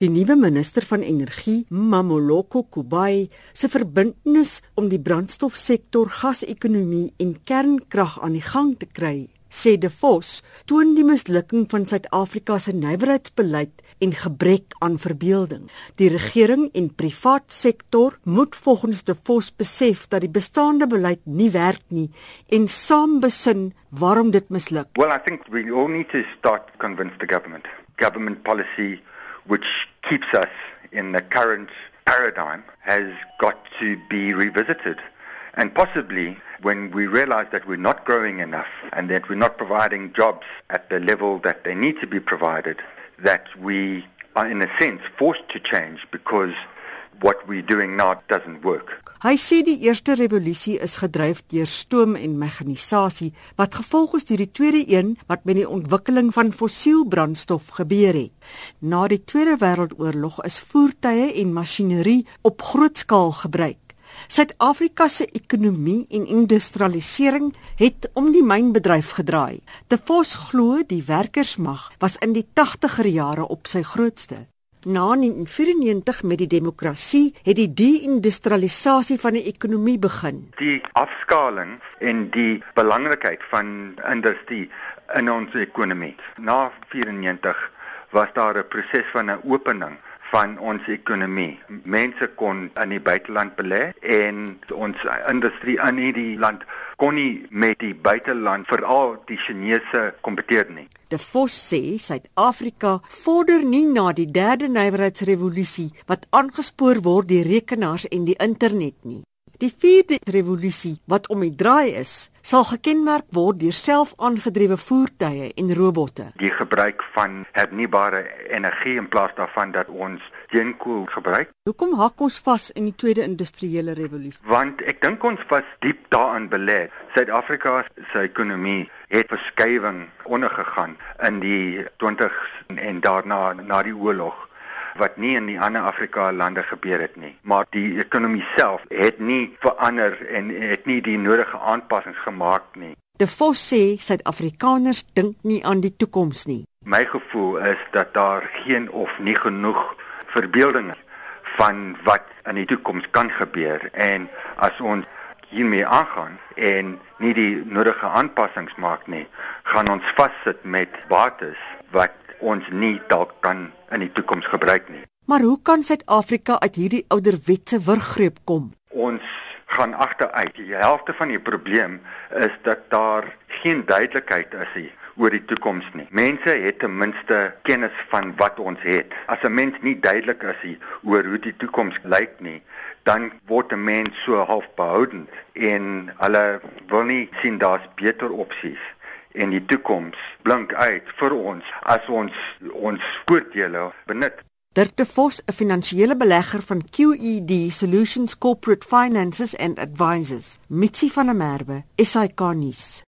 Die nuwe minister van energie, Mamoloko Kubai, se verbintenis om die brandstofsektor, gasekonomie en kernkrag aan die gang te kry, sê De Vos, toon die mislukking van Suid-Afrika se nywerheidsbeleid en gebrek aan verbeelding. Die regering en privaat sektor moet volgens De Vos besef dat die bestaande beleid nie werk nie en saam besin waarom dit misluk. Well, I think we all need to start convince the government. Government policy which keeps us in the current paradigm has got to be revisited. And possibly when we realize that we're not growing enough and that we're not providing jobs at the level that they need to be provided, that we are in a sense forced to change because what we're doing now doesn't work. Hy sê die eerste revolusie is gedryf deur stoom en mekanisasie wat gevolg is deur die tweede een wat met die ontwikkeling van fossielbrandstof gebeur het. Na die Tweede Wêreldoorlog is voertuie en masjinerie op groot skaal gebruik. Suid-Afrika se ekonomie en industrialisering het om die mynbedryf gedraai. Te Vos glo die werkersmag was in die 80er jare op sy grootste. Na 1994 met die demokrasie het die de-industrialisasie van die ekonomie begin. Die afskaling en die belangrikheid van industrie in ons ekonomie. Na 94 was daar 'n proses van 'n opening van ons ekonomie. Mense kon in die buiteland belê en ons industrie in hierdie land kon nie met die buiteland veral die Chinese kompeteer nie. De Vos sê Suid-Afrika vorder nie na die derde nywerheidsrevolusie wat aangespoor word deur rekenaars en die internet nie. Die vierde revolusie wat om die draai is, sal gekenmerk word deur self-aangedrewe voertuie en robotte. Die gebruik van hernubare energie in plaas daarvan dat ons steenkool gebruik. Hoekom hak ons vas in die tweede industriële revolusie? Want ek dink ons was diep daarin belê. Suid-Afrika se ekonomie het verskywing ondergegaan in die 20s en daarna na die oorlog wat nie in die ander Afrika lande gebeur het nie. Maar die ekonomie self het nie verander en het nie die nodige aanpassings gemaak nie. De Vos sê Suid-Afrikaners dink nie aan die toekoms nie. My gevoel is dat daar geen of nie genoeg verbeelding van wat in die toekoms kan gebeur en as ons hiermee aangaan en nie die nodige aanpassings maak nie, gaan ons vassit met bates wat ons nie dalk kan in die toekoms gebruik nie. Maar hoe kan Suid-Afrika uit hierdie ouderwetse wurggreep kom? Ons gaan agteruit. Die helfte van die probleem is dat daar geen duidelikheid is nie oor die toekoms nie. Mense het ten minste kennis van wat ons het. As 'n mens nie duidelik is nie oor hoe die toekoms lyk nie, dan word 'n mens so half behoudend en hulle wil nie sien daar's beter opsies en die toekoms blink uit vir ons as ons ons voordele benut. Dirk de Vos, 'n finansiële belegger van QED Solutions Corporate Finances and Advisors, Mitsi van der Merwe, SAK nuus.